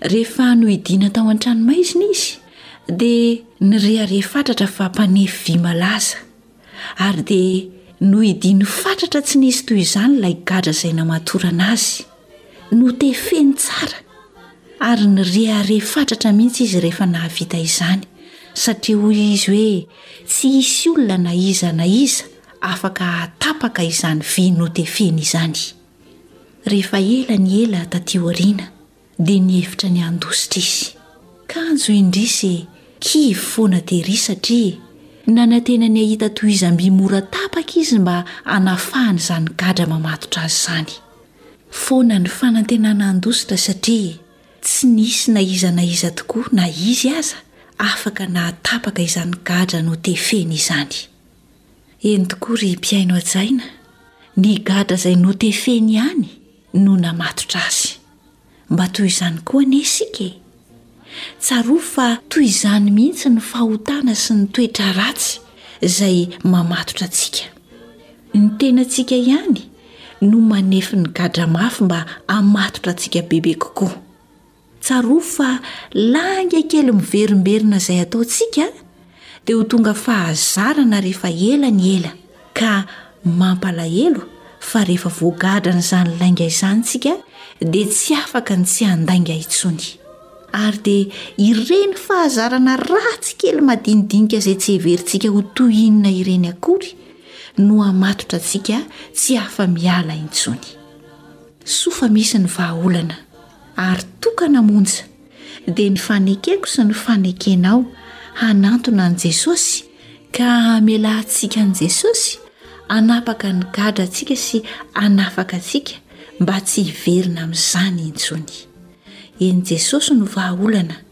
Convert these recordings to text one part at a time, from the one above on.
Rehefa nohidiana tao an-tranomaizina izy, dia nirehareha fatratra fa mpanefy vy malaza. Ary dia nohidiany fatratra tsy nisy toy izany ilay gadra izay namatorana azy. Notefeny tsara, ary nirehareha fatratra mihitsy izy rehefa nahavita izany, satria hoy izy hoe tsy hisy olona na iza na iza afaka hahatapaka izany vy notefeny izany. Rehefa ela ny ela taty aoriana dia nihevitra ny handositra izy. Kanjo indrisy e! Kivy foana tery satria nanantena ny hahita tohizam-by mora tapaka izy mba hanafahany izany gadra mamatotra azy izany. Foana ny fanantenana handositra satria tsy nisy na iza na iza tokoa na izy aza afaka nahatapaka izany gadra notefeny izany. Eny tokoa ry mpihaino hajaina, ny gadra izay notefeny ihany no namatotra azy. Mba toy izany koa anie isika e! Tsarovy fa toy izany mihitsy ny fahotana sy ny toetra ratsy izay mamatotra antsika. Ny tenantsika ihany no manefy ny gadra mafy mba hamatotra antsika bebe kokoa. Tsarovy fa lainga kely miverimberina izay ataontsika dia ho tonga fahazarana rehefa ela ny ela, ka mampalahelo fa rehefa voagadran'izany lainga izany isika dia tsy afaka ny tsy handainga intsony. Ary dia ireny fahazarana ratsy kely madinidinika izay tsy heverintsika ho toy inona ireny akory no hamatotra antsika tsy afa-miala intsony. Soa fa misy ny vahaolana. ary tokana monja, dia ny fanekeko sy ny fanekenao hanantona an'i Jesosy ka hamela antsika an'i Jesosy hanapaka ny gadrantsika sy hanafaka antsika mba tsy hiverina amin'izany intsony. Eny Jesosy no vahaolana.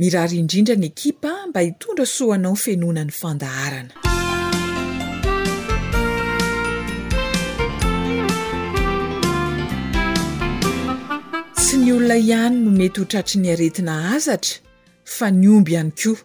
Mirary indrindra ny ekipa mba hitondra soa anao fenoina ny fandaharana. Tsy ny olona ihany no mety ho tratry ny aretina hazatra fa ny omby ihany koa.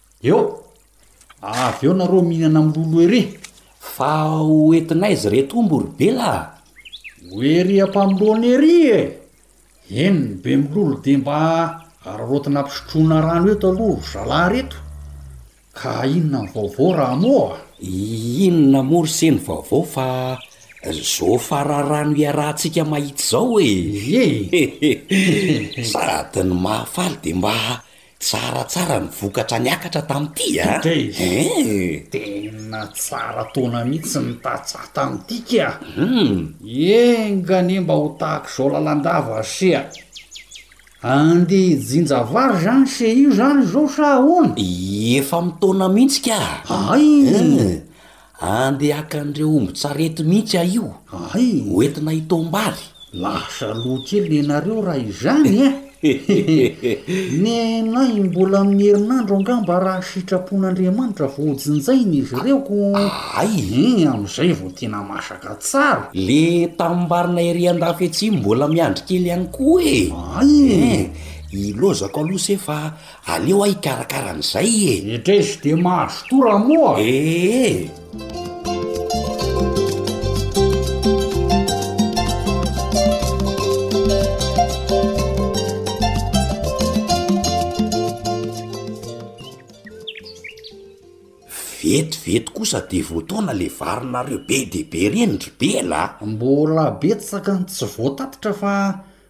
Eo! Avy eo nareo mihinana amin'ny lolo ery fa ho entinaiza ireto omby ry Bela a! Ho ery ampamoloana ery e! Eny, be milolo dia mba araraotina ampisotroina rano eto aloha ry zalahy ireto. Ka inona ny vaovao Ramoa a! Inona moa ry se ny vaovao fa izao fararano iarahantsika mahitsy izao e! Ie e! Sady ny mahafaly dia mba Tsara tsara ny vokatra niakatra tamin'ity a! Teiz, Eeh! Tena tsara taona mihitsy ny tantsaha tamin'ity kia! Humm! Enga anie mba ho tahak'izao lalandava se a! Andeha hijinja vary izany se io izany izao sa ahoana? Efa mitaona mihitsy ka! Hay! Eeh! Andeha haka an'ireo ombin-tsarety mihitsy aho io, hoentina hitom-bary. Lasa loha kely ianareo raha izany e! Nenahy mbola amin'ny herinandro angamba raha sitrapon'Andriamanitra vao hojinjaina izy ireo ko. Hay e! Amin'izay vao tena masaka tsara. Le tamim-barina ery an-dafy etsy mbola miandry kely ihany koa e! Hay e! Ilaozako aloha se fa Aleo aho hikarakara an'izay e! Etraizy dia mahazo tora moa! Ee! Vetivety kosa dia voataona le varinareo be dia be reny ry bela a! Mbola betsaka ny tsy voatatitra fa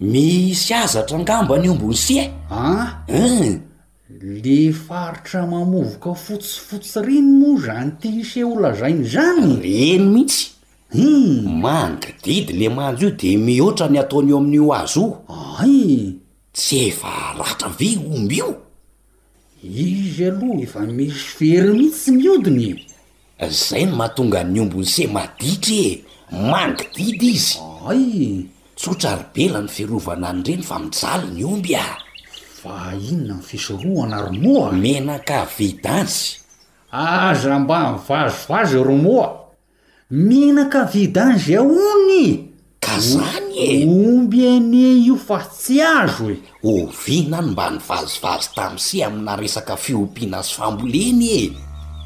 Misy hazatra angamba any Ombonsi e? An! Le faritra mamovoka fotsifotsy reny moa zany tise ho lazaina izany? Reny mihitsy. Hum! Mangididy le manja io de mihoatra ny ataon'io amin'io hazo io. Ay! Tsy efa ratra ve io omby io? Izy aloha efa misy fery mihitsy tsy miodina e! Zay no mahatonga ny ombiny se maditra e! Mangididy izy! Ay! Tsotra ry bela ny fiarovana an'ireny fa mijaly ny omby a! Fa inona ny fisorohana ry moa? Menaka vidanjy! Aza mba mivazivazy ry moa! Menaka vidange ony e! Ka zany e! Omby anie io fa tsy azo e! Oviana no mba nivazivazy tamin'se amina resaka fiompiana sy fambolena e!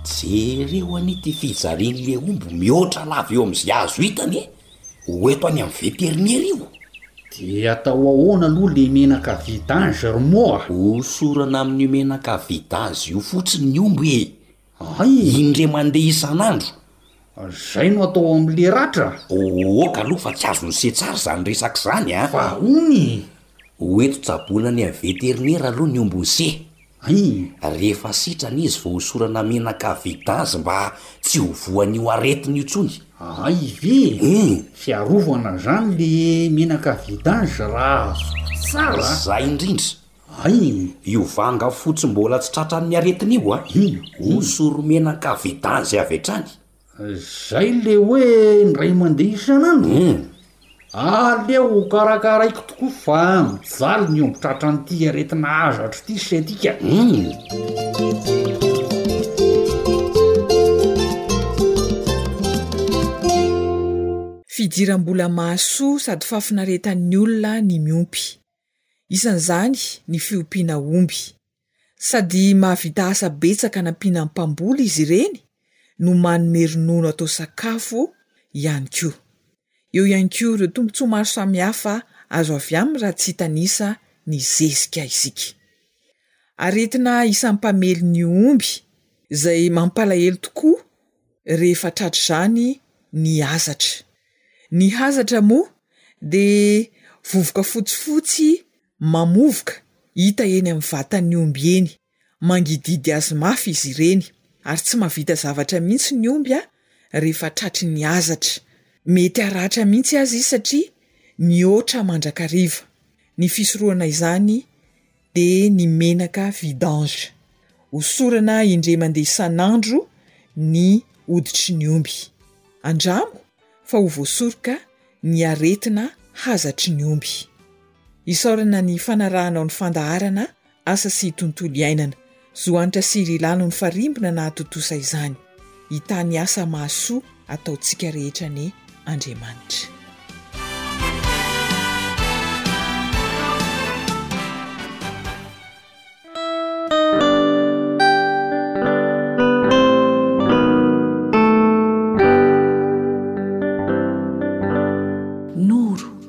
Jereo anie ity fijalian'le omby mihoatra lava eo amin'ze azo hitany e! Ho eto any amin'ny veterniera io! De atao ahoana aloha le menaka vidange ry moa? Hosorana amin'io menaka vidange io fotsiny ny omby e! Hay! Indray mandeha isan'andro! Zay no atao amle ratra? Ohoka aloha fa tsy azon'i se tsara izany resaka izany a! Fa ahoana e? Ho eto tsaboina any amin'ny veterinera aloha ny ombin'i se. Hay! Rehefa sitrana izy vao hosorana menaka vidange mba tsy ho voan'io aretina io intsony. Hay ve? Hum! Fiarovana izany le menaka vidange raha azoko tsara a! Zay indrindra! Aim, io vanga fotsy mbola tsy tratran'ny aretina io a! Ny sorimenaka vidange avy hatrany. Zay le hoe indray mandeha isan'andro? Aleo ho karakaraiko tokoa fa mijaly ny omby tratran'ity aretina hazatro ity sciatique a! Fidiram-bola mahasoa sady fahafinaretan'ny olona ny miompy. Isan'izany ny fiompiana omby. Sady mahavita asa betsaka anampiana ny mpamboly izy ireny no manome ronono atao sakafo ihany koa. Eo ihany koa ireo tombontsoa maro samihafa azo avy aminy raha tsy hitanisa ny zezika isika. Aretina isan'ny mpamely ny omby izay mampalahelo tokoa rehefa tratr'izany ny hazatra. Ny hazatra moa dia vovoka fotsifotsy mamovoka hita eny amin'ny vatan'ny omby eny. Mangididy azy mafy izy ireny ary tsy mahavita zavatra mihitsy ny omby rehefa tratry ny hazatra. Mety haratra mihitsy aza izy satria mihoatra mandrakariva. Ny fisorohana izany dia ny menaka vidange. Osorana indray mandeha isan'andro ny hoditry ny omby. Andramo fa ho voasoroka ny aretina hazatry ny omby. Isaorana ny fanarahanao ny fandaharana Asa sy Tontolo iainana. Zo anitra sy rilalo nifarimbona nahatontosa izany. Hitany asa mahasoa ataontsika rehetra anie Andriamanitra.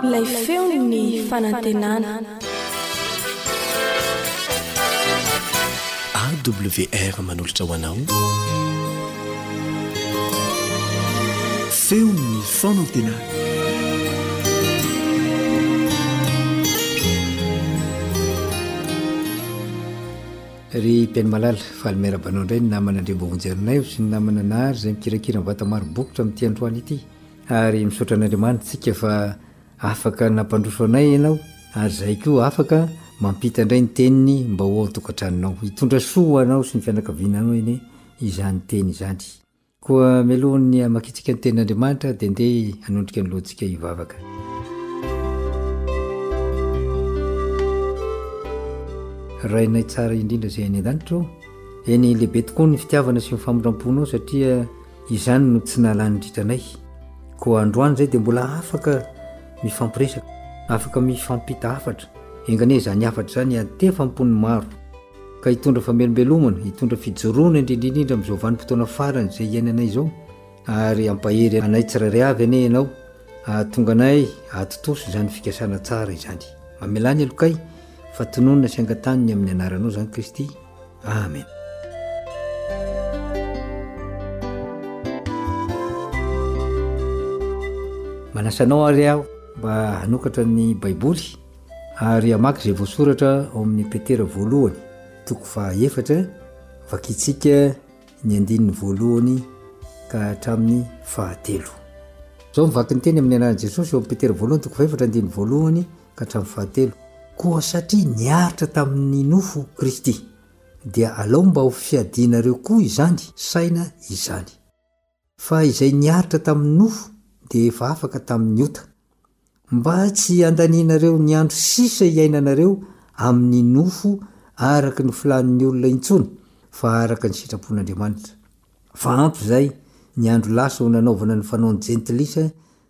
Ilay feon'ny fanantenana. AWR manolotra ho anao feon'ny fanantenana. ry teny malala faly miarabanao indray ny namana andriambavonjy arinaivo sy ny namana nahary izay mikirakira ny vata maro bokotra amin'ity androany ity ary misaotra an'Andriamanitsika fa afaka nampandroso anay ianao ary izahay koa afaka mampita indray ny teniny mba ho ao an-tokantranonao. Hitondra soa ho anao sy ny fianakavianao anie izany teny izany. Koa mialohan'ny hamakiantsika ny tenin'Andriamanitra dia ndeha hanondrika ny lohantsika hivavaka. Rainay tsara indrindra izay any an-danitra ô, eny lehibe tokoa ny fitiavana sy ny famindram-ponao satria Izany no tsy nahalany indrindra anay. Koa androany izay dia mbola afaka mifampiresaka, afaka mifampita hafatra. Enga anie izany hafatra izany hantefa am-pon'ny maro, ka hitondra famelombelomana, hitondra fijoroana indrindra indrindra amin'izao vanim-potoana farany izay iainanay izao. Ary hampahery anay tsirairay avy anie Ianao, hahatonga anay hahatontosa izany fikasana tsara izany. Mamelà ny helokay, fa tononina sy angataho ny amin'ny Anaranao izany Kristy. Amen. Manasa anao ary aho mba hanokatra ny Baiboly ary hamaky izay voasoratra ao amin'ny Petera voalohany toko fahaefatra vakitsika ny andininy voalohany ka hatramin'ny fahatelo. Izao mivaky ny teny amin'ny anaran'i Jesosy eo amin'ny Petera voalohany toko fahaefatra andininy voalohany ka hatramin'ny fahatelo. Koa satria niaritra tamin'ny nofo Kristy, dia alao mba ho fiadianareo koa izany saina izany. Fa izay niaritra tamin'ny nofo dia efa afaka tamin'ny ota, mba tsy handanianareo ny andro sisa iainanareo amin'ny nofo araka ny filàn'ny olona intsony, fa araka ny sitrapon'Andriamanitra. Fa ampy izay ny andro lasa ho nanaovana ny fanaon'ny Jentilisa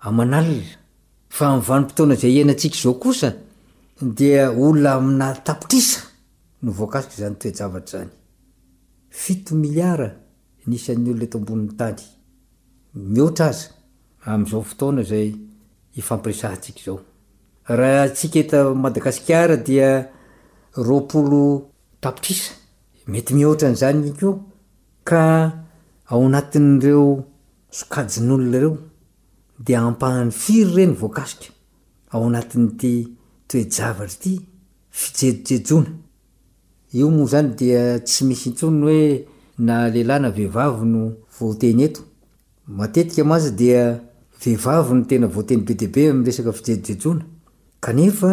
aman'alina, fa amin'ny vanim-potoana izay iainantsika izao kosa dia olona amina tapitrisa no voakasik'izany toe-javatra izany. Fito miliara ny isan'ny olona eto ambonin'ny tany, mihoatra aza amin'izao fotoana izay ifampiresahantsika izao. Raha antsika eto Madagasikara dia roapolo tapitrisa, mety mihoatra an'izany ihany koa, ka ao anatin'ireo Sokajin'olona ireo dia ampahany firy re ny voakasika ao anatin'ity toe-javatra ity? Fijejojejoana. Io moa izany dia tsy misy intsony ny hoe na lehilahy na vehivavy no voateny eto. Matetika mantsy dia vehivavy no tena voateny be dia be amin'ny resaka fijejojejoana. Kanefa.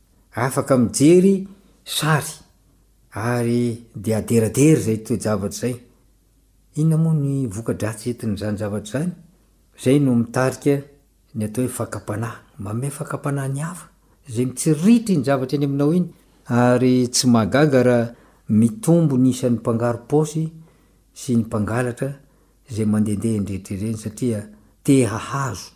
Afaka mijery sary ary dia aderadera izay toe-javatra izay. Inona moa ny voka-dratsy entin'izany zavatra izany? Izay no mitarika ny atao hoe fakam-panahy. Manome fakam-panahy ny hafa izay mitsiriritry ny zavatra eny aminao iny ary tsy mahagaga raha mitombo ny isan'ny mpangarom-paosy sy ny mpangalatra izay mandehandeha eny rehetra eny satria te hahazo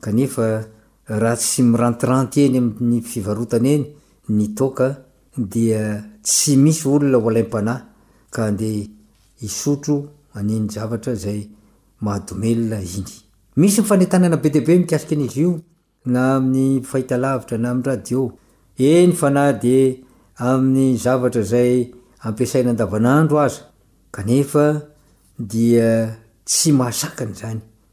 Kanefa raha tsy mirantiranty eny amin'ny fivarotana eny ny toaka dia tsy misy olona ho alaim-panahy ka handeha hisotro an'iny zavatra izay mahadomelina iny. Misy ny fanentanana be dia be mikasika an'izy io na amin'ny fahitalavitra na amin'ny radio, eny fa na dia amin'ny zavatra izay ampiasaina andavanandro aza, kanefa dia tsy mahasakana izany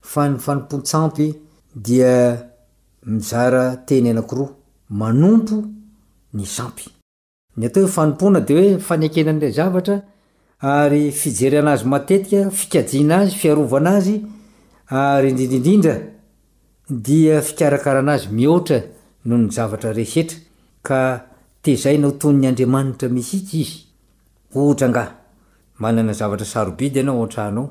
Fa ny fanompoan-tsampy dia mizara teny anankiroa, manompo ny sampy. Ny atao hoe fanompoana dia hoe fanekena an'ilay zavatra ary fijerena azy matetika, fikajiana azy, fiarovana azy ary indrindra indrindra dia fikarakarana azy mihoatra noho ny zavatra rehetra ka tezaina ho toy ny Andriamanitra mihitsy izy. Ohatra angaha, manana zavatra sarobidy ianao ao an-tranonao,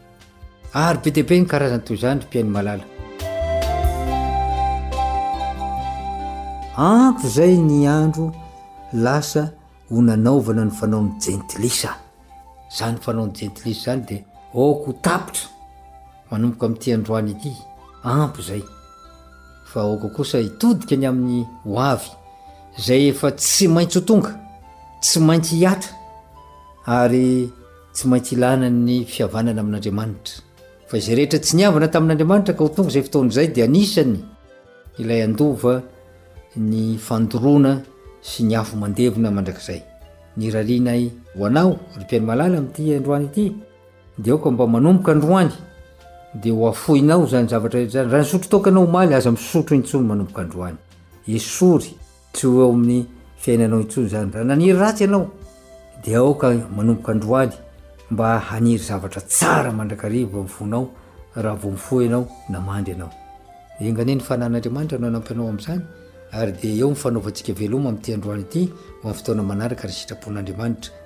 Ary be dia be ny karazany toy izany ry Mpihaino malala. Ampy izay ny andro lasa ho nanaovana ny fanaon'ny jentilisa. Izany fanaon'ny jentilisa izany dia aoka ho tapitra manomboka amin'ity androany ity. Ampy izay. Fa aoka kosa hitodika ny amin'ny ho avy izay efa tsy maintsy ho tonga, tsy maintsy hihatra ary Tsy maintsy ilana ny fihavanana amin'Andriamanitra. Fa izay rehetra tsy nihavana tamin'Andriamanitra ka ho tonga izay fotoana izay dia anisany ilay handova ny fandoroana sy ny afo mandevona mandrakizay. Ny ralianay ho anao, ry mpihaino malala, amin'ity androany ity, dia aoka mba manomboka androany dia ho afoinao izany zavatra rehetra izany. Raha nisotro toaka ianao omaly, aza misotro intsony manomboka androany. Esory. Tsy ho eo amin'ny fiainanao intsony izany. Raha naniry ratsy ianao, dia aoka manomboka androany mba haniry zavatra tsara mandrakariva ao amin'ny fonao, raha vao mifoha ianao na mandry ianao. Enga anie ny fanan'Andriamanitra no hanampy anao amin'izany, ary dia eo ny fanaovantsika veloma amin'ity androany ity ho amin'ny fotoana manaraka ny sitrapon'Andriamanitra.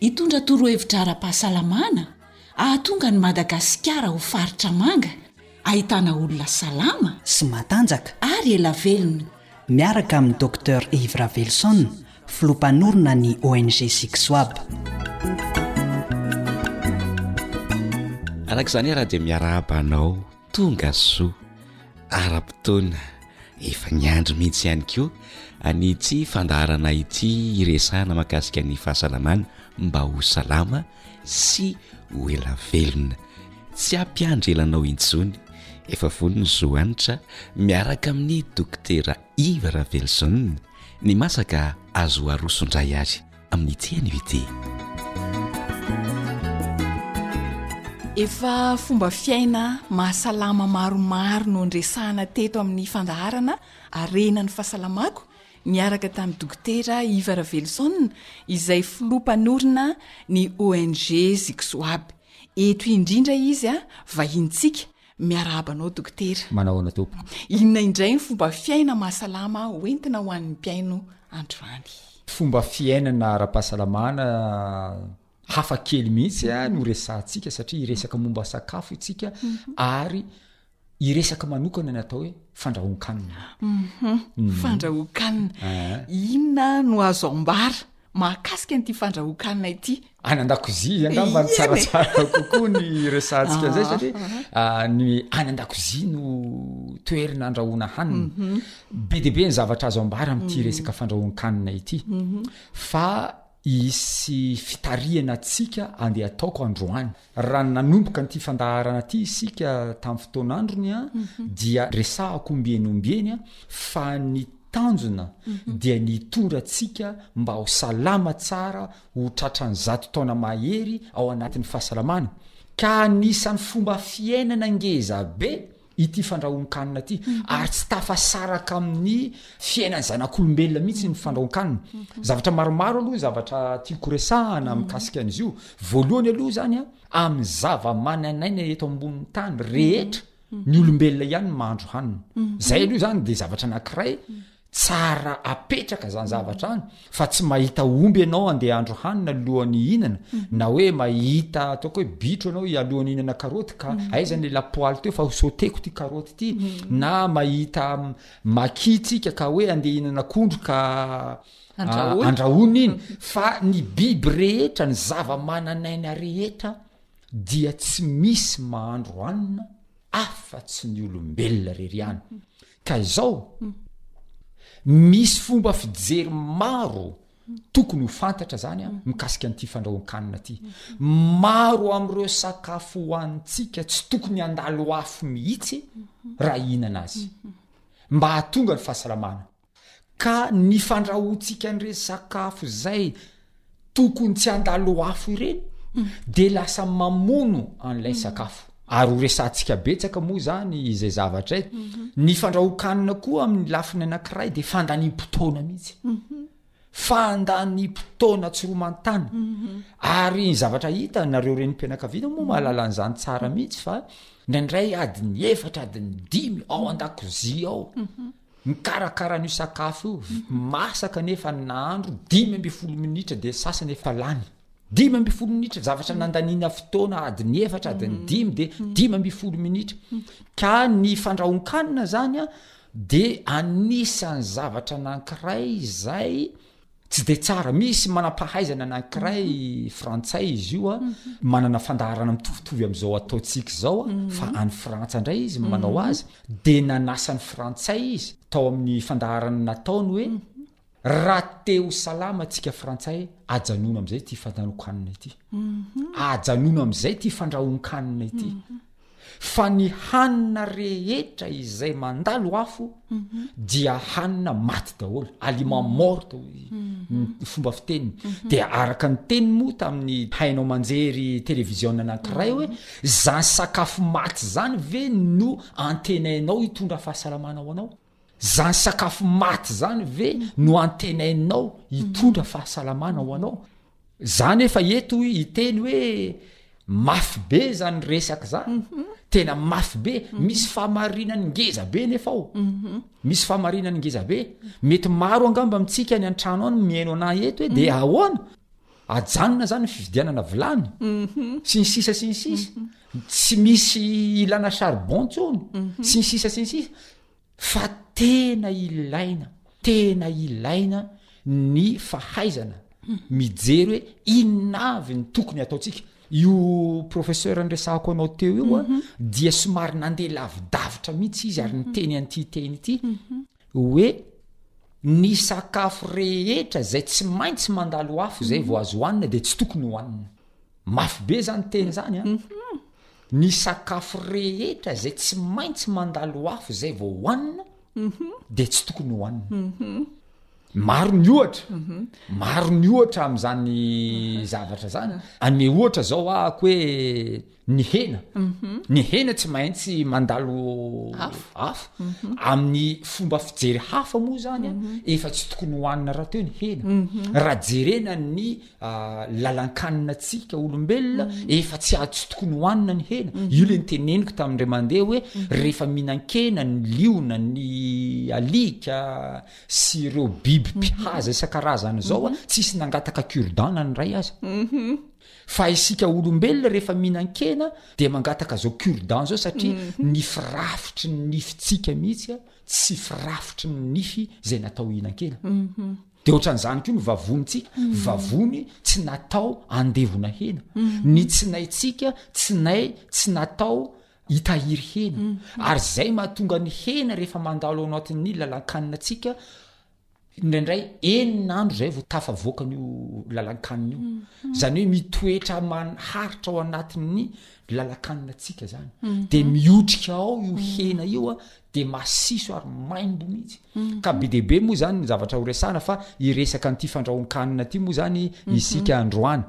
Hitondra torohevitra ara-pahasalamana hahatonga an'i Madagasikara ho faritra manga, ahitana olona salama, sy matanjaka, ary ela velona. Miaraka amin'i Docteur Yves Raveloson, filoha mpanorina ny ONG Sixwab. Araka izany raha dia miarahaba anao. Tonga soa ara-potoana efa niandry mihitsy ihany koa an'ity fandaharana ity hiresahana mahakasika ny fahasalamana mba ho salama sy ho ela velona. Tsy hampiandry ela anao intsony, efa fony ny zo hanitra miaraka amin'ny Dokotera Yves Raveloson, ny masaka azo aroso indray ary. amin'ny CNVT. Efa fomba fiaina mahasalama maromaro no niresahana teto amin'ny fandaharana Harena ny fahasalamako niaraka tamin'ny Dokotera Iva Raveloson izay filoha mpanorina ny ONG Zixoab. Eto indrindra izy vahinintsika Miarahaba anao Dokotera. Manao ahoana Tompoko? Inona indray ny fomba fiaina mahasalama ho entina ho an'ny mpihaino androany? Fomba fiainana ara-pahasalamana hafa kely mihitsy no resahantsika satria hiresaka momba sakafo itsika ary hiresaka manokana ny atao hoe fandrahoan-kanina. Fandrahoan-kanina. Inona no azo ambara? mahakasika an'ity fandrahoan-kanina ity. Any an-dakozia angamba ny tsaratsara kokoa ny resahantsika izay satria ah, ah, ah. Ah, ny any an-dakozia no toerina andrahoana hanina mhm. be dia be ny zavatra azo ambara amin'ity mhm. resaka fandrahoan-kanina ity mhm. fa isy fitarihana atsika andeha ataoko androany raha nanomboka n'ity fandaharana ity isika tamin'ny fotoan'androny a dia resahako ombieny ombieny a fa ny Tanjona dia ny hitondrantsika mba ho salama tsara ho tratran'ny zato taona mahery ao anatin'ny fahasalamana, ka anisan'ny fomba fiainana ngeza be ity fandrahoan-kanina ity, ary tsy tafasaraka amin'ny fiainan'ny zanak'olombelona mihitsy ny fandrahoan-kanina. Zavatra maromaro aloha ny zavatra tiako horesahana mikasika an'izy io. Voalohany aloha izany amin'ny zava-mananaina eto ambonin'ny tany rehetra, ny olombelona ihany ny mahandro hanina mhm. zay aloha zany de zavatra anakiray tsara apetraka zany zavatra any fa tsy mahita omby ianao andeha andro hanina lohan'ny hinana mhm. na hoe mahita ataoko hoe bitro anao ialohan'ny hinana karoty ka mhm. ay zany le lapoaly teo fa hosoteko ty karoty ty na mahita makitsika ka hoe andeha hinana kondro ka andrahona ah, iny fa ny biby rehetra ny zava-mananaina rehetra dia tsy misy mahandro hanina afa-tsy ny olombelona rery ihany ka izao misy fomba fijery maro tokony ho fantatra zany a mikasika an'ity fandrahoan-kanina ty maro am'ireo sakafo ho antsika tsy tokony handalo afo mihitsy raha hihinana azy mba hahatonga ny fahasalamana Ka ny fandrahoantsika an'ireny sakafo izay tokony tsy handalo afo ireny dia lasa mamono an'ilay sakafo. Ary ho resahantsika betsaka moa izany izay zavatra izay. Ny fandrahoan-kanina koa amin'ny lafiny anankiray dia fandaniam-potoana mihitsy. Fandaniam-potoana tsy roa aman-tany. Ary ny zavatra hita, nareo renim-pianakaviana moa mahalala an'izany tsara mihitsy fa indraindray adiny efatra, adiny dimy ao an-dakozia ao. Mikarakara an'io sakafo io, masaka anefa ny nahandro, dimy ambin'ny folo minitra dia sasany efa lany. Dimy ambin'ny folo minitra, zavatra nandaniana fotoana adiny efatra, adiny dimy dia dimy ambin'ny folo minitra. Ka ny fandrahoan-kanina zany dia anisan'ny zavatra anankiray izay Tsy dia tsara. Misy manam-pahaizana anankiray frantsay izy io, manana fandaharana mitovitovy amin'izao ataontsika izao, fa any Frantsa indray izy no manao azy, dia nanasa ny frantsay izy tao amin'ny fandaharana nataony hoe, raha te ho salama antsika frantsay, ajanona amin'izay ity fandanokanina ity. Ajanona amin'izay ity fandrahoan-kanina ity. fa ny hanina rehetra izay mandalo afo dia hanina maty daholo aliment mort ny fomba fiteniny de araka ny teny moa tamin'ny haino aman-jery televiziona anankiray hoe zany sakafo maty zany ve no antenainao hitondra fahasalamana ho anao Zany sakafo maty zany ve no antenainao hitondra fahasalamana ho anao? Za nefa eto hiteny hoe mafy be zany resaka zany, tena mafy be, misy fahamarinany ngeza be nefa ao, misy fahamarinany ngeza be, mety maro angamba amintsika any an-trano any mihaino anah eto hoe de ahoana? Ajanona izany ny fividianana vilany sy ny sisa sy ny sisa. Tsy misy ilana charbon intsony sy ny sisa sy ny sisa. Fa tena ilaina, tena ilaina ny fahaizana mijery hoe inona avy ny tokony ataontsika. Io professeur niresahako anao teo io dia somary nandeha lavidavitra mihitsy izy ary niteny an'ity teny ity. Hoe ny sakafo rehetra izay tsy maintsy mandalo afo izay vao azo hohanina dia tsy tokony hohanina. Mafy be izany teny izany an! Ny sakafo rehetra izay tsy maintsy mandalo afo izay vao hohanina dia tsy tokony hohanina. Maro ny ohatra, maro ny ohatra amin'izany zavatra izany. Hanome ohatra izao aho hoe. Ny hena. Ny hena tsy maintsy mandalo afo. Amin'ny fomba fijery hafa moa izany efa tsy tokony hohanina rahateo ny hena. Raha jerena ny lalan-kanina antsika olombelona efa tsy tsy tokony hohanina ny hena. Io ilay niteneniko tamin'indray mandeha hoe rehefa mihinan-kena ny liona, ny alika sy ireo biby mpihaza isan-karazany izao, tsy hisy nangataka cure-dent na ny iray aza. Fa isika olombelona rehefa mihinan-kena dia mangataka zao cure dent zao satria ny firafitry ny nifintsika mihitsy tsy firafitry ny nify zay natao hihinan-kena. De ohatran'izany koa ny vavonitsika, vavony tsy natao andevona hena, ny tsinaintsika tsinay tsy natao hitahiry hena, ary zay mahatonga ny hena rehefa mandalo ao anatin'ny lalan-kanina antsika, Indraindray enina andro izay vao tafavoaka an'io lalan-kanina io. Izany hoe mitoetra maharitra ao anatin'ny lalan-kanina antsika izany. Dia mihotrika ao io hena io a, dia masiso ary maimbo mihitsy. Ka be dia be moa izany ny zavatra horesahana fa hiresaka an'ity fandrahoan-kanina ity moa izany isika androany.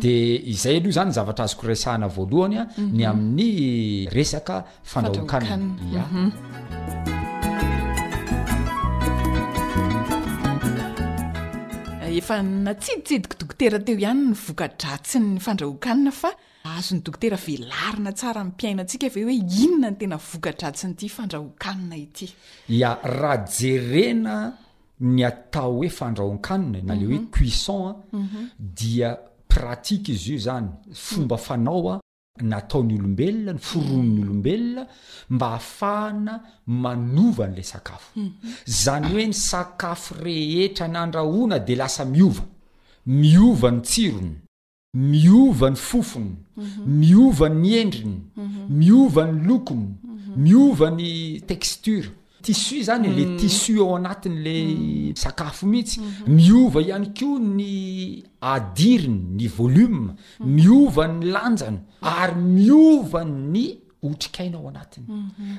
Dia izay aloha izany zavatra azoko resahana voalohany a, ny amin'ny resaka fandrahoan-kanina ya efa natsiditsidiko dokotera teo ihany ny voka-dratsin'ny fandrahoan-kanina fa azon'ny dokotera velarina tsara amin'ny mpiainantsika ve hoe inona ny tena voka-dratsin'ity fandrahoan-kanina ity ya raha jerena ny atao hoe fandrahoan-kanina na le hoe mhm. cuisson mhm. dia pratique izy io zany fomba fanao a nataon'ny olombelona, ny foronin'ny olombelona mba hahafahana manova an'ilay sakafo. Mhm. Zany hoe ny sakafo rehetra nandrahoana dia lasa miova. Miova ny tsirony, miova ny fofony, mhm. miova ny endriny, mhm. miova ny lokony, miova ny texture. Tissu zany le tissu ao anatin' le sakafo mihitsy. Miova ihany koa ny adiriny, ny volume, miova ny lanjany ary miova ny otrikaina ao anatiny.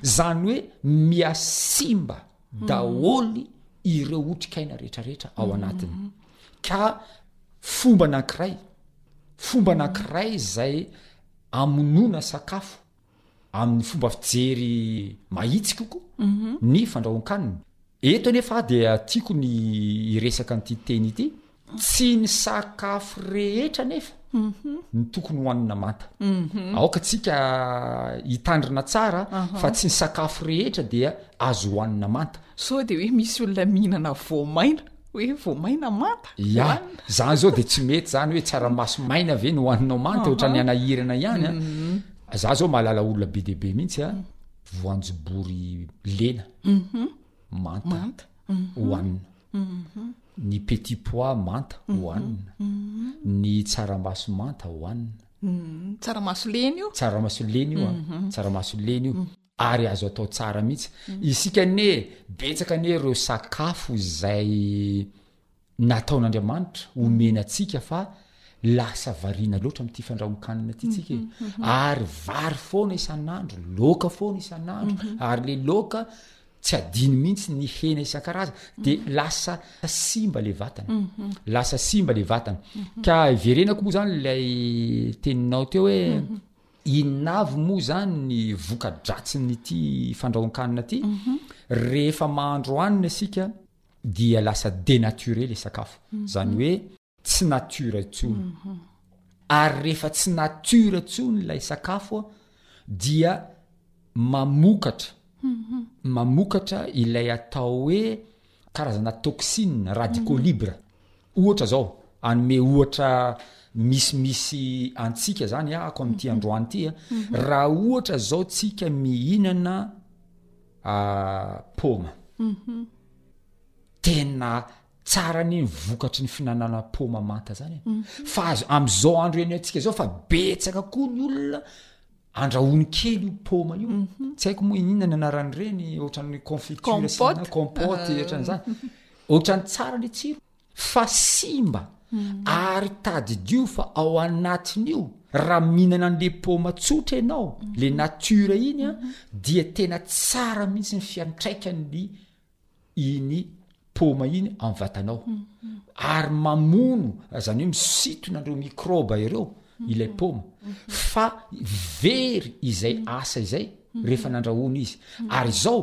Zany hoe mihasimba daholo ireo otrikaina rehetrarehetra ao anatiny. Ka fomba anankiray, fomba anankiray zay amonoana sakafo. amin'ny fomba fijery mahitsy kokoa ny fandrahoan-kanina. Eto anefa aho dia tiako ny hiresaka an'ity teny ity, tsy ny sakafo rehetra anefa no tokony hohanina manta. Aoka isika hitandrina tsara fa tsy ny sakafo rehetra dia azo hohanina manta. Sao dia hoe misy olona mihinana voamaina, hoe voamaina manta? Ya, izany izao dia tsy mety izany hoe tsaramaso maina ve no hohaninao manta, ohatran'ny hanahirana ihany an. Mm-hmm. Za zao mahalala olona be dia be mihitsy a, voanjobory lena mm-hmm. manta mm-hmm. hohanina. Ny petit pois manta hohanina. Ny tsaramaso manta hohanina. Tsaramaso lena io? Tsaramaso lena io a, tsaramaso lena io. ary azo atao tsara mihitsy isika anie betsaka anie ireo sakafo izay nataon'andriamanitra omena atsika fa lasa variana loatra am'ity fandrahon-kanina ty tsika e mhm, mhm. ary vary foana isan'andro loaka foana isan'andro mhm. ary le loaka tsy adiny mihitsy ny hena isan-karaza de lasa simba le vatana lasa simba le vatana ka iverenako moa zany lay teninao teo hoe Inona avy moa izany ny voka-dratsin'ity fandrahoan-kanina ity? Rehefa mahandro hanina isika dia lasa dénaturé ilay sakafo. Izany hoe tsy nature intsony. Ary rehefa tsy nature intsony ilay sakafo dia mamokatra mamokatra ilay atao hoe karazana toxine radicaux libre ohatra zao anome ohatra misy misy antsika zany ahako amity androany ty a raha ohatra zao tsika mihinana ah, paoma tena tsara anie ny vokatry ny finanana paoma manta zany a fa amizao andro ianiantsika zao fa betsaka koa ny olona Andrahoiny kely io paoma io. Mhm. Tsy haiko moa inona ny anaran'ireny, ohatran'ny confiture sy na compote ah. ohatran'izany. Ohatran'ny tsara ny tsiro fa simba mhm. ary tadidio fa ao anatin'io raha mihinana an'le paoma tsotra ianao mhm. le nature iny a dia tena tsara mihitsy ny fiantraikan'ny iny paoma iny amin'ny vatanao ary mamono zany hoe misitona an'ireo microba ireo ilay paoma fa very izay asa izay rehefa nandrahoana izy ary izao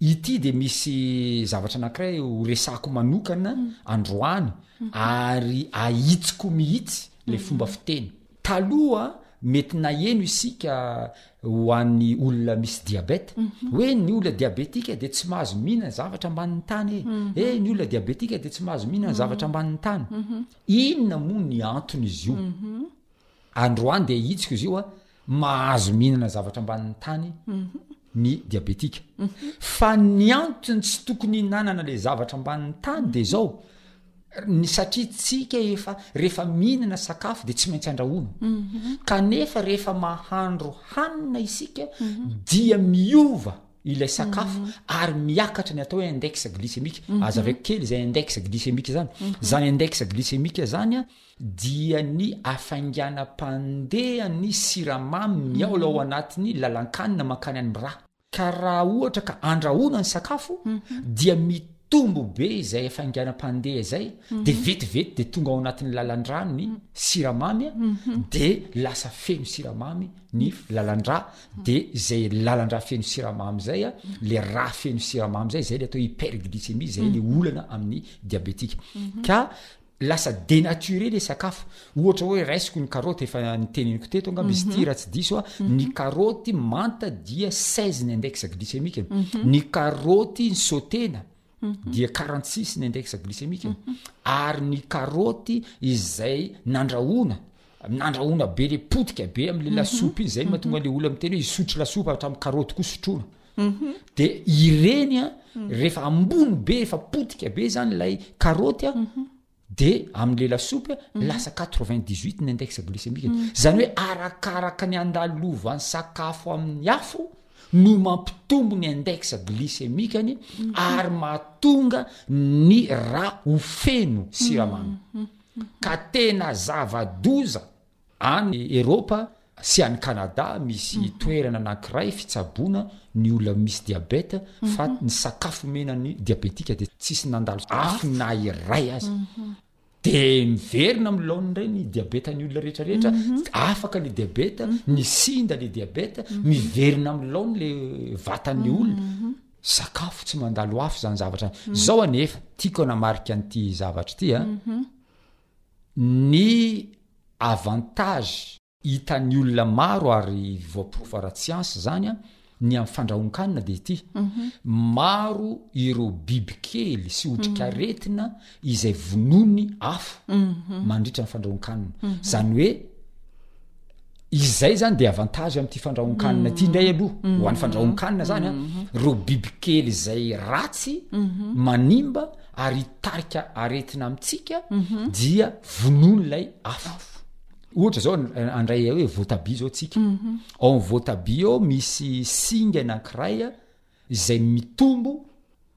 ity dia misy zavatra anankiray ho resako manokana androany ary ahitsiko mihitsy le fomba fiteny Taloha mety naheno isika ho an'ny olona misy diabeta hoe ny olona diabetika dia tsy mahazo mihinana ny zavatra ambanin'ny tany e! e! ny olona diabetika dia tsy mahazo mihinana ny zavatra ambanin'ny tany. Inona moa ny anton'izy io? Androany dia hitsiko izy io a, mahazo mihinana ny zavatra ambanin'ny tany ny diabetika. Fa ny antony tsy tokony hihinanana ilay zavatra ambanin'ny tany dia izao, ny satria tsika efa rehefa mihinana sakafo de tsy maintsy andrahoana mhm. kanefa rehefa mahandro hanina isika mhm. dia miova ilay sakafo mhm. ary miakatra ny atao hoe index glycemique aza aveko kely zay index glycemique zany zany index glycemique zany a dia ny afainganam-pandeha ny siramamy miaola ao anatin'ny lalankanina mankany any miraha ka raha ohatra ka andrahoana ny sakafo dia mitombo be izay efa hainganam-pandeha izay dia mhm. vetivety dia tonga ao anatin'ny lalan-drano ny siramamy a mhm. dia lasa feno siramamy ny mhm. lalan-dra dia izay lalan-dra feno siramamy izay a le ra feno siramamy izay izay le atao hyperglycémie izay le olana amin'ny diabetika ka Lasa denature le sakafo. Ohatra hoe raisiko ny karoty efa niteneniko teto angamba izy ity raha tsy diso a, ny karoty manta dia 16 ny index glycemique, ny karoty sautena dia 46 ny index glycemique, ary ny karoty izay nandrahoana nandrahoana be le potika be amle lasopy iny zay mahatonga le olona miteny hoe hisotro lasopy hatramin'ny karoty koa sotroina. mhm. de ireny a mhm. rehefa ambony be efa potika be zany ilay karoty a mhm. de amin'ny lela sopy a lasa quatre vingt dix huit ny indexe glicemique zany hoe arakaraka ny andalovan'ny sakafo amin'ny afo no mampitombo ny indexe glicemikany ary mahatonga ny ra ho feno siramamy ka tena zava-doza Any Eropa sy any Kanada, misy toerana anankiray fitsaboana ny olona misy diabeta fa ny sakafo omena ny diabetika dia tsisy nandalo afo na iray aza. Dia miverina amin'ny laoniny indray ny diabetan'ny olona rehetrarehetra, afaka ilay diabeta, ny sinda ilay diabeta, miverina amin'ny laoniny ilay vatan'ny olona. Sakafo tsy mandalo afo izany zavatra izany. Izao anefa, tiako hanamarika an'ity zavatra ity, Ny avantage hitan'ny olona maro ary voaporofo ara-tsiansa izany ny amin'ny fandrahoan-kanina dia ity, maro ireo bibikely sy otrikaretina izay vonoin'ny afo mandritra ny fandrahoan-kanina. Izany hoe. izay zany de avantage amty fandrahonkanina ity ndray aloha mm-hmm. hoany fandrahonkanina zany a mm-hmm. reo bibikely izay ratsy mm-hmm. manimba ary itarika aretina amitsika dia vonon lay afa ohatra zao andray hoe voatabi zao tsika ao voatabi ao misy singa anakiraya izay mitombo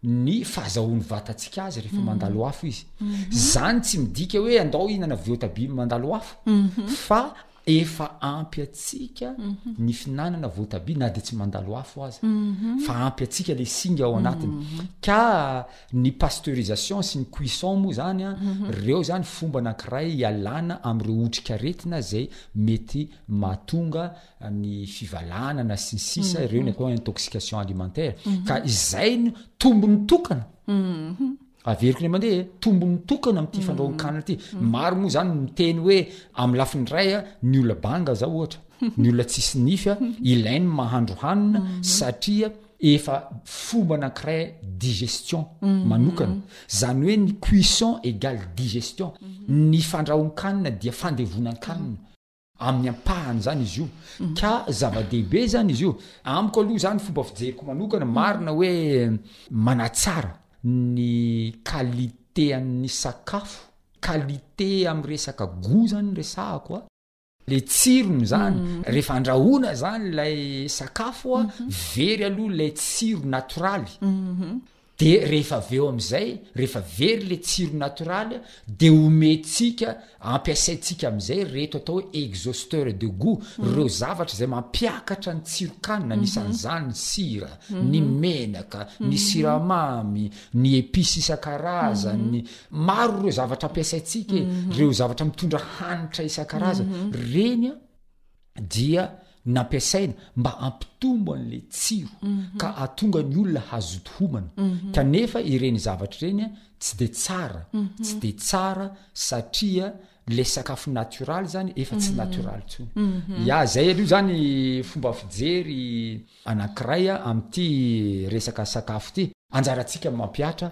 ny fahazahoan'ny vatantsika azy rehefa mhm. mandalo afo izy mhm. zany tsy midika hoe andao hihinana voatabia mandalo afo mhm. fa efa ampy atsika ny finanana voatabia na de tsy mandalo afo azy fa ampy atsika le singa ao anatiny ka ny pasteurisation sy ny cuisson moa zany a reo zany fomba anankiray ialana am'ireo otrikaretina zay mety mahatonga ny fivalanana sy ny sisa ireo ny atao intoxication alimentaire ka izay no tombony tokana averiko ny mandeha tombony tokana am'ity fandrahoan-kanina ity maro moa zany miteny hoe amin'ny lafiny ray a ny olona banga zao ohatra ny olona tsisy nify a ilainy mahandro hanina satria efa fomba anankiray digestion manokana zany hoe ny cuisson égale digestion ny fandrahoan-kanina dia fandevonan-kanina amin'ny ampahany izany izy io ka zava-dehibe izany izy io amiko aloha izany fomba fijeriko manokana marina hoe manatsara ny qualité an'ny sakafo qualité amin'ny resaka goût izany ny resahako a le tsirony izany mm. rehefa andrahoana izany ilay sakafo a mm-hmm. very aloha ilay tsiro natoraly mm-hmm. De rehefa avy eo amizay rehefa very le tsiro natoraly de omentsika ampiasaintsika amizay reto atao hoe exhausteur de gout reo zavatra zay mampiakatra ny tsirokanina anisanzany ny sira, ny menaka, ny siramamy, ny epice isankarazany maro reo zavatra ampiasaintsika e, reo zavatra mitondra hanitra isankarazany reny an. dia nampiasaina mba hampitombo an'la tsiro mhm. ka atonga ny olona hazoto homana mhm. kanefa ireny zavatra ireny a tsy de tsara mhm. tsy de tsara satria le sakafo natoraly zany efa tsy natoraly tsony ya zay aloha zany fomba fijery anankiray a am'ty resaka sakafo ty anjaratsika mampiatra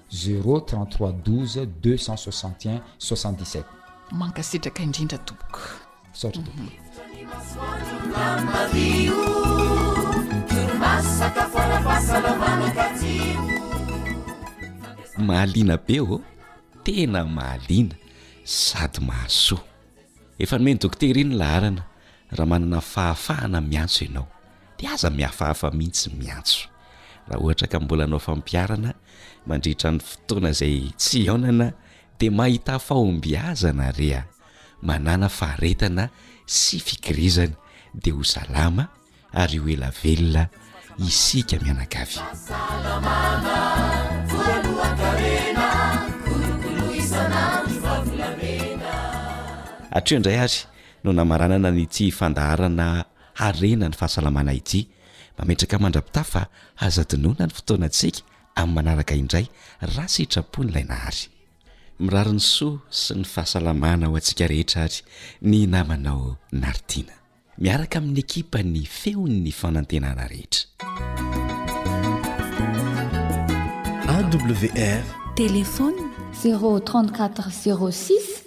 Zéro trente trois douze deux cent soixante et un soixante dix sept. Mankasitraka indrindra tompoko. Misaotra tompoko. Mahaliana be ô, oh. tena mahaliana sady mahasoa. Efa nomeny dokotera iny laharana raha manana fahafahana miantso ianao. Dia aza mihafahafa mihitsy miantso raha ohatra ka mbola hanao fampiharana mandritra ny fotoana izay tsy hihaonana dia mahita fahombiazana re a! Manàna faharetana sy fikirizana dia ho salama ary ho ela velona isika mianakavy. Fahasalamana, voalohan-karena, kolokolo isan'andro fa volamena. Hatreo indray ary no namaranana an'ity fandaharana Harena ny fahasalamana ity. Mametraka mandra-pitaha fa azo adinoina ny fotoanantsika amin'ny manaraka indray raha sitrapon'Ilay Nahary. Mirary ny soa sy ny fahasalamana ho antsika rehetra ary ny namanao Naritiana. Miaraka amin'ny ekipan'ny Feon'ny Fanantenana rehetra. AWR. Téléphone, zéro trente-quatre zéro six.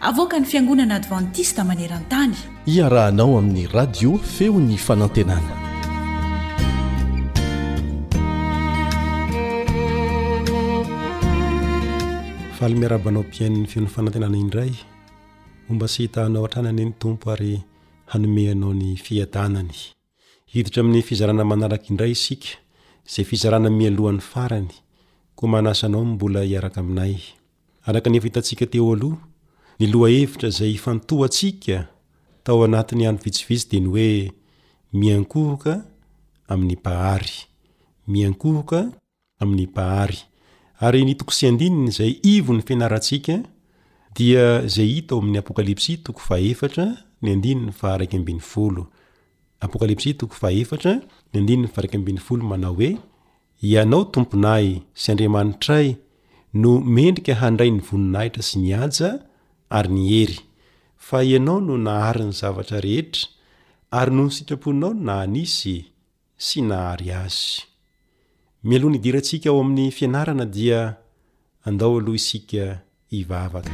Avoakan'ny Fiangonana Advantista maneran-tany. Iarahanao amin'ny Radio Feon'ny Fanantenana. Faly miarahaba anao mpihainon'ny Feon'ny Fanantenana indray. Homba sy hitahanao hatrany anie ny Tompo ary hanome anao ny fiadanany. Hiditra amin'ny fizarana manaraka indray isika, izay fizarana mialoha ny farany, koa manasa anao mbola hiaraka aminay. Araka ny efa hitantsika teo aloha, ny lohahevitra izay ifantohantsika tao anatin'ny andro vitsivitsy dia ny hoe Miankohoka amin'ny Mpahary. Miankohoka. amin'ny Mpahary. Ary ny toko sy andininy izay ivon'ny fianarantsika dia izay hita ao amin'ny Apokalypsy toko fahaefatra ny andininy faharaika ambin'ny folo. Apokalypsy toko fahaefatra ny andininy faharaika ambin'ny folo manao hoe, Ianao Tomponay sy Andriamanitray no mendrika handray ny voninahitra sy ny haja ary ny hery, fa Ianao no nahary ny zavatra rehetra, ary noho ny sitraponao no nahanisy sy nahary azy. Mialoha ny hidirantsika ao amin'ny fianarana dia andao aloha isika hivavaka.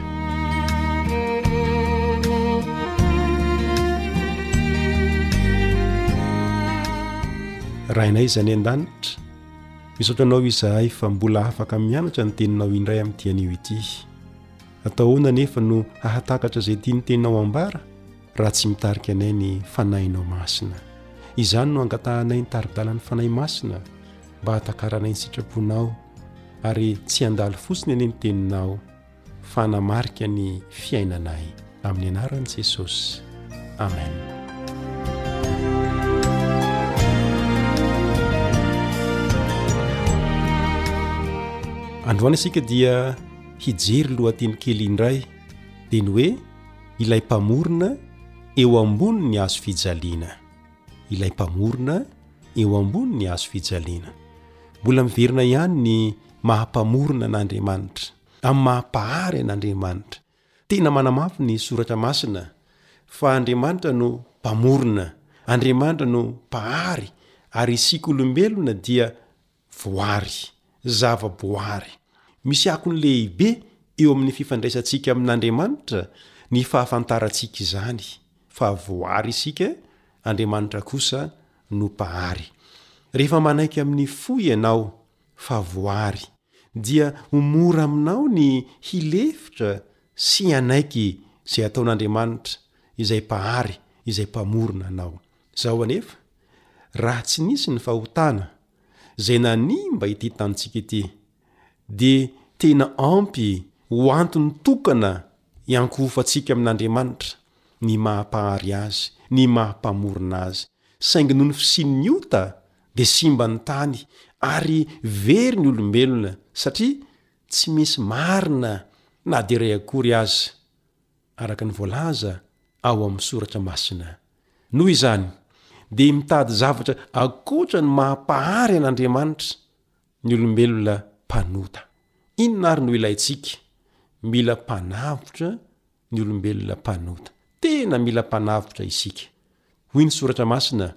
Rainay izany an-danitra, misaotra anao izahay fa mbola afaka mianatra ny teninao indray amin'ity anio ity. Atao ahoana anefa no hahatakatra izay tian'ny teninao ambara? raha tsy mitarika anay ny Fanahinao Masina. Izany no angatahanay ny tari-dalan'ny Fanahy Masina mba hatakaranay ny sitraponao ary tsy handalo fotsiny anie ny teninao fa hanamarika ny fiainanay amin'ny anaran'i Jesosy. Amen. androany isika dia hijery lohateny kely indray dia ny hoe Ilay Mpamorona eo ambonin'ny hazo fijaliana. Ilay Mpamorona eo ambonin'ny hazo fijaliana. Mbola miverina ihany ny maha-Mpamorona an'Andriamanitra, amin'ny maha-Mpahary an'Andriamanitra. Tena manamafy ny Soratra Masina fa Andriamanitra no Mpamorona, Andriamanitra no Mpahary, ary isika olombelona dia Voary, zava-boary. Misy akony lehibe eo amin'ny fifandraisantsika amin'Andriamanitra ny fahafantarantsika izany, fa voary isika, Andriamanitra kosa no Mpahary. Rehefa manaiky amin'ny fo ianao fa voary, dia ho mora aminao ny hilefitra sy hanaiky izay ataon'Andriamanitra, izay Mpahary, izay Mpamorona anao. Izao anefa, raha tsy nisy ny fahotana, izay nanimba ity tanintsika ity dia tena ampy ho antony tokana hiankohofantsika amin'Andriamanitra ny maha-Mpahary Azy, ny maha-Mpamorona Azy. Saingy noho ny fisian'ny ota dia simba ny tany ary very ny olombelona satria tsy misy marina na dia iray akory aza. araka ny voalaza ao amin'ny Soratra Masina. Noho izany, dia mitady zavatra ankoatra ny maha-mpahary an'Andriamanitra ny olombelona mpanota. Inona àry no ilaintsika? Mila Mpanavotra ny olombelona mpanota. Tena mila Mpanavotra isika. Hoy ny Soratra Masina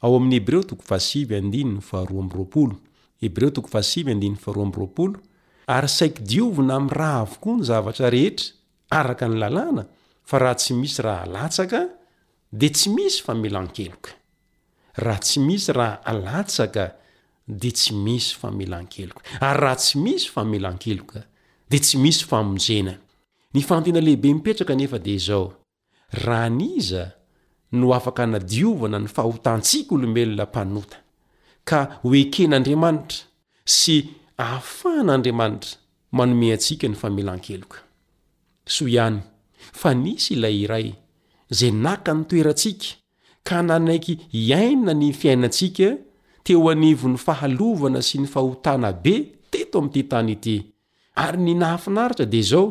ao amin'ny Hebreo toko fahasivy andininy faharoa amby roapolo, Hebreo toko fahasivy andininy faharoa amby roapolo, Ary saiky diovina amin'ny ra avokoa ny zavatra rehetra, araka ny lalàna fa raha tsy misy raha alatsaka dia tsy misy famelan-keloka. Raha tsy misy raha alatsaka dia tsy misy famelan-keloka. Ary raha tsy misy famelan-keloka dia tsy misy famonjena. Ny fahantena lehibe mipetraka anefa dia izao, Raha ny iza no afaka hanadiovana ny fahotantsika olombelona mpanota, ka ho eken'Andriamanitra sy ahafahan'Andriamanitra Manome antsika ny famelan-keloka. Soa ihany fa nisy ilay iray izay naka ny toerantsika ka nanaiky hiaina ny fiainantsika teo anivon'ny fahalovana sy ny fahotana be teto amin'ity tany ity. Ary ny nahafinaritra dia izao,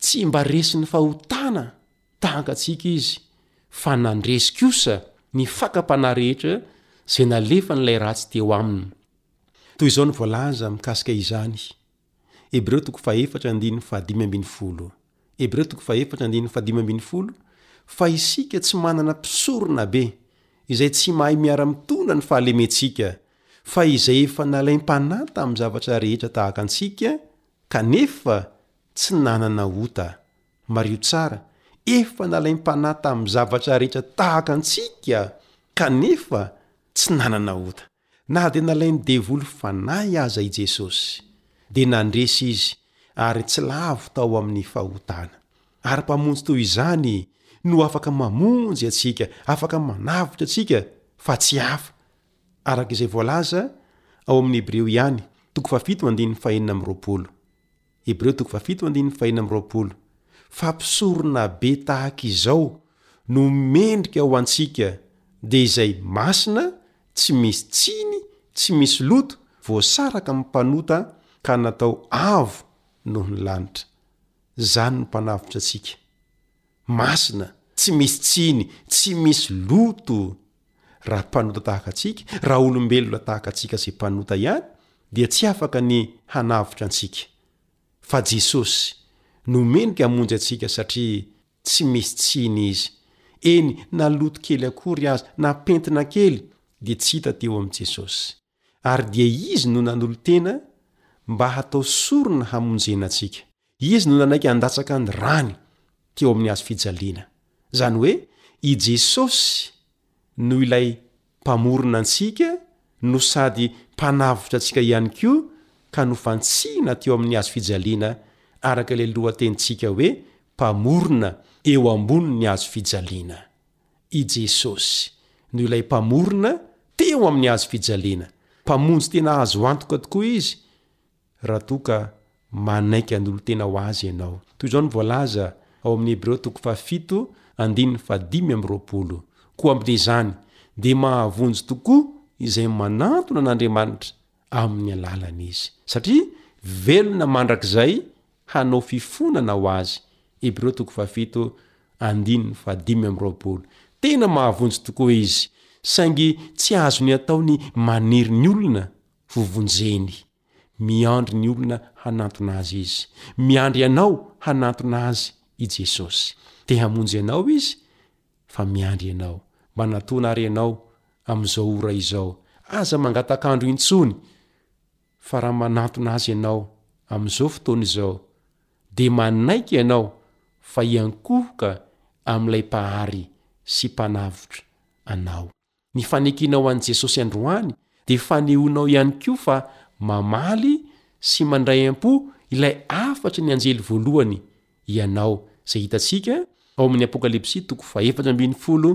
tsy mba resin'ny fahotana tahaka antsika izy fa nandresy kosa ny fakam-panahy rehetra izay nalefan'ilay ratsy teo aminy. Toy izao no voalaza mikasika izany, Hebreo toko fahefatra andininy fahadimy ambin'ny folo, Hebreo toko fahefatra andininy fahadimy ambin'ny folo, Fa isika tsy manana mpisoronabe izay tsy mahay miara-mitondra ny fahalementsika, fa izay efa nalaim-pananta amin'ny zavatra rehetra tahaka antsika, kanefa tsy nanana ota. Mariho tsara, Efa nalaim-pananta amin'ny zavatra rehetra tahaka antsika, kanefa tsy nanana ota. Na dia nalain'ny devoly fanahy aza i Jesosy, dia nandresy izy ary tsy lavo tao amin'ny fahotana. Ary Mpamonjy toy izany no afaka mamonjy antsika, afaka manavotra antsika, fa tsy hafa. Araka izay voalaza ao amin'ny Hebreo ihany, toko fahafito andininy fahenina amby roapolo. Hebreo toko fahafito andininy fahenina amby roapolo, fa mpisorona be tahaka izao no mendrika ho antsika, dia izay masina, tsy misy tsiny, tsy misy loto, voasaraka amin'ny mpanota ka natao avo noho ny lanitra. Izany no Mpanavotra antsika. Masina, tsy misy tsiny, tsy misy loto. Raha mpanota tahaka antsika, raha olombelona tahaka antsika izay mpanota ihany, dia tsy afaka ny hanavotra antsika. Fa Jesosy no mendrika hamonjy antsika satria tsy misy tsiny Izy. Eny, na loto kely akory aza, na pentina kely, dia tsy hita teo amin'i Jesosy. ary dia Izy no nanolo-tena mba hatao sorona hamonjena antsika. Izy no nanaiky handatsaka ny Rany teo amin'ny Hazo fijaliana. Izany hoe, i Jesosy no ilay Mpamorona antsika no sady Mpanavotra antsika ihany koa ka nofantsihina teo amin'ny Hazo fijaliana araka ilay lohatenintsika hoe Mpamorona eo ambonin'ny Hazo fijaliana. I Jesosy no ilay Mpamorona teo amin'ny hazo fijaliana. Mpamonjy tena azo antoka tokoa Izy raha toa ka manaiky hanolo-tena ho Azy ianao. Toy izao no voalaza ao amin'ny Hebreo toko fahafito andininy fahadimy amby roapolo, Koa amin'izany dia mahavonjy tokoa izay manantona an'Andriamanitra, amin'ny alalan'izy, satria velona mandrakizay hanao fifonana ho azy, Hebreo toko fahafito andininy fahadimy amby roapolo. Tena mahavonjy tokoa izy, saingy tsy azony atao ny maniry ny olona ho vonjeny. Miandry ny olona hanantona azy izy. Miandry anao hanantona azy i Jesosy. Te hamonjy anao izy, fa miandry ianao mba hanatona ary ianao amin'izao ora izao, aza mangataka andro intsony, fa raha manantona Azy ianao amin'izao fotoana izao, dia manaiky ianao fa hiankohoka amin'ilay Mpahary sy Mpanavotra anao. Ny fanekenao an'i Jesosy androany dia fanehoanao ihany koa fa mamaly sy mandray am-po ilay hafatry ny anjely voalohany ianao, izay hitantsika ao amin'ny Apokalypsy toko fahefatra ambin'ny folo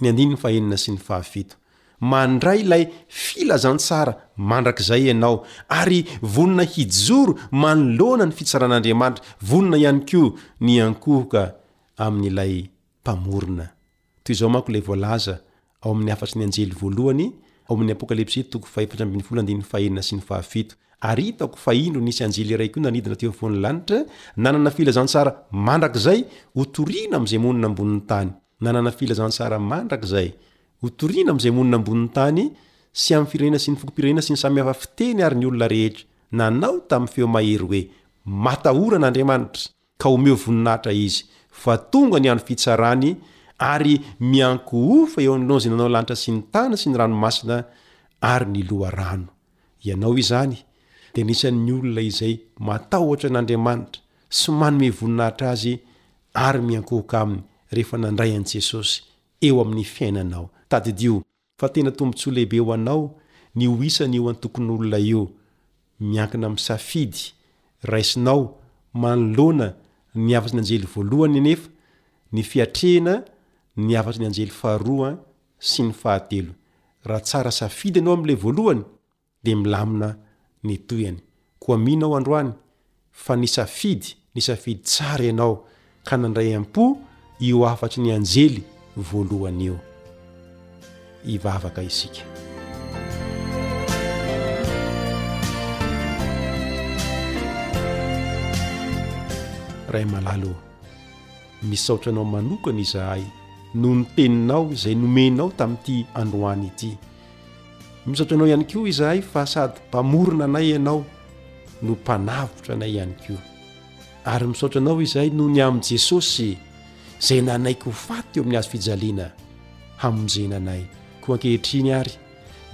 ny andininy fahenina sy ny fahafito. Mandray ilay filazantsara mandrakizay ianao, ary vonona hijoro manoloana ny fitsaran'Andriamanitra, vonona ihany koa ny hiankohoka amin'ilay Mpamorona. Toy izao manko ilay voalaza ao amin'ny hafatry ny anjely voalohany ao amin'ny Apokalypsy toko fahefatra ambin'ny folo andininy fahenina sy ny fahafito, Ary hitako fa indro nisy anjely iray koa nanidina teo afovoan'ny lanitra, nanana filazantsara mandrakizay hotorina amin'izay monina ambonin'ny tany, nanana filazantsara mandrakizay hotorina amin'izay monina ambonin'ny tany sy amin'ny firenena sy ny fokom-pirenena sy ny samy hafa fiteny ary ny olona rehetra, nanao tamin'ny feo mahery hoe, Matahora an'Andriamanitra! ka omeo voninahitra izy fa tonga ny andro fitsarany ary miankohofa eo anoloan'izay nanao lanitra sy ny tany sy ny ranomasina ary ny loharano. Ianao izany dia anisan'ny olona izay matahotra an'Andriamanitra sy manome voninahitra Azy ary miankohoka Aminy rehefa nandray an'i Jesosy eo amin'ny fiainanao. Tadidio Fa tena tombotsoa lehibe ho anao ny ho isan'io antokon'olona io. Miankina amin'ny safidy raisinao manoloana ny hafatry ny anjely voalohany anefa ny fiatrehina ny hafatry ny anjely faharoa sy ny fahatelo. Raha tsara safidy ianao amin'ilay voalohany, dia milamina ny tohiny. Koa mino aho androany fa nisafidy, nisafidy tsara ianao ka nandray am-po io hafatry ny anjely voalohany io. Hivavaka isika. Ray malala ô, misaotra anao manokana izahay noho ny teninao izay nomenao tamin'ity androany ity. Misaotra anao ihany koa izahay fa sady mpamorona anay ianao no mpanavotra anay ihany koa ary misaotra anao izahay noho ny amin'i Jesosy izay nanaiky ho faty eo amin'ny hazo fijaliana hamonjena anay koa ankehitriny ary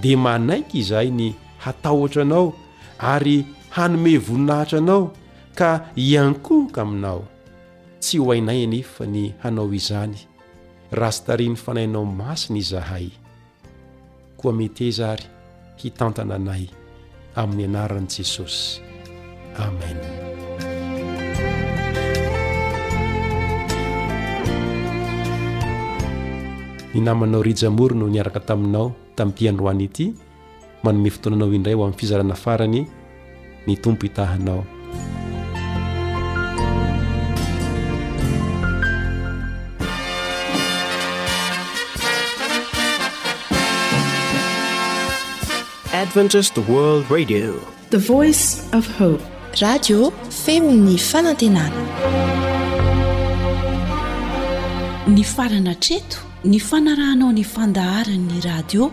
dia manaiky izahay ny hatahotra anao ary hanome voninahitra anao ka hiankohoka aminao tsy ho hainay anefa ny hanao izany raha tsy tarihin'ny fanahinao masina izahay Koa meteza ary hitantana anay amin'ny anaran'i Jesosy. Amen. ny namanao Rija Moro no niaraka taminao tamin'ity androany ity Manome fotoananao indray ho amin'ny fizarana farany ny Tompo hitahanao. Adventist World Radio. The Voice of Hope. Radio femin'ny fanantenana. Ny farana treto ny fanarahanao ny fandaharan'ny radio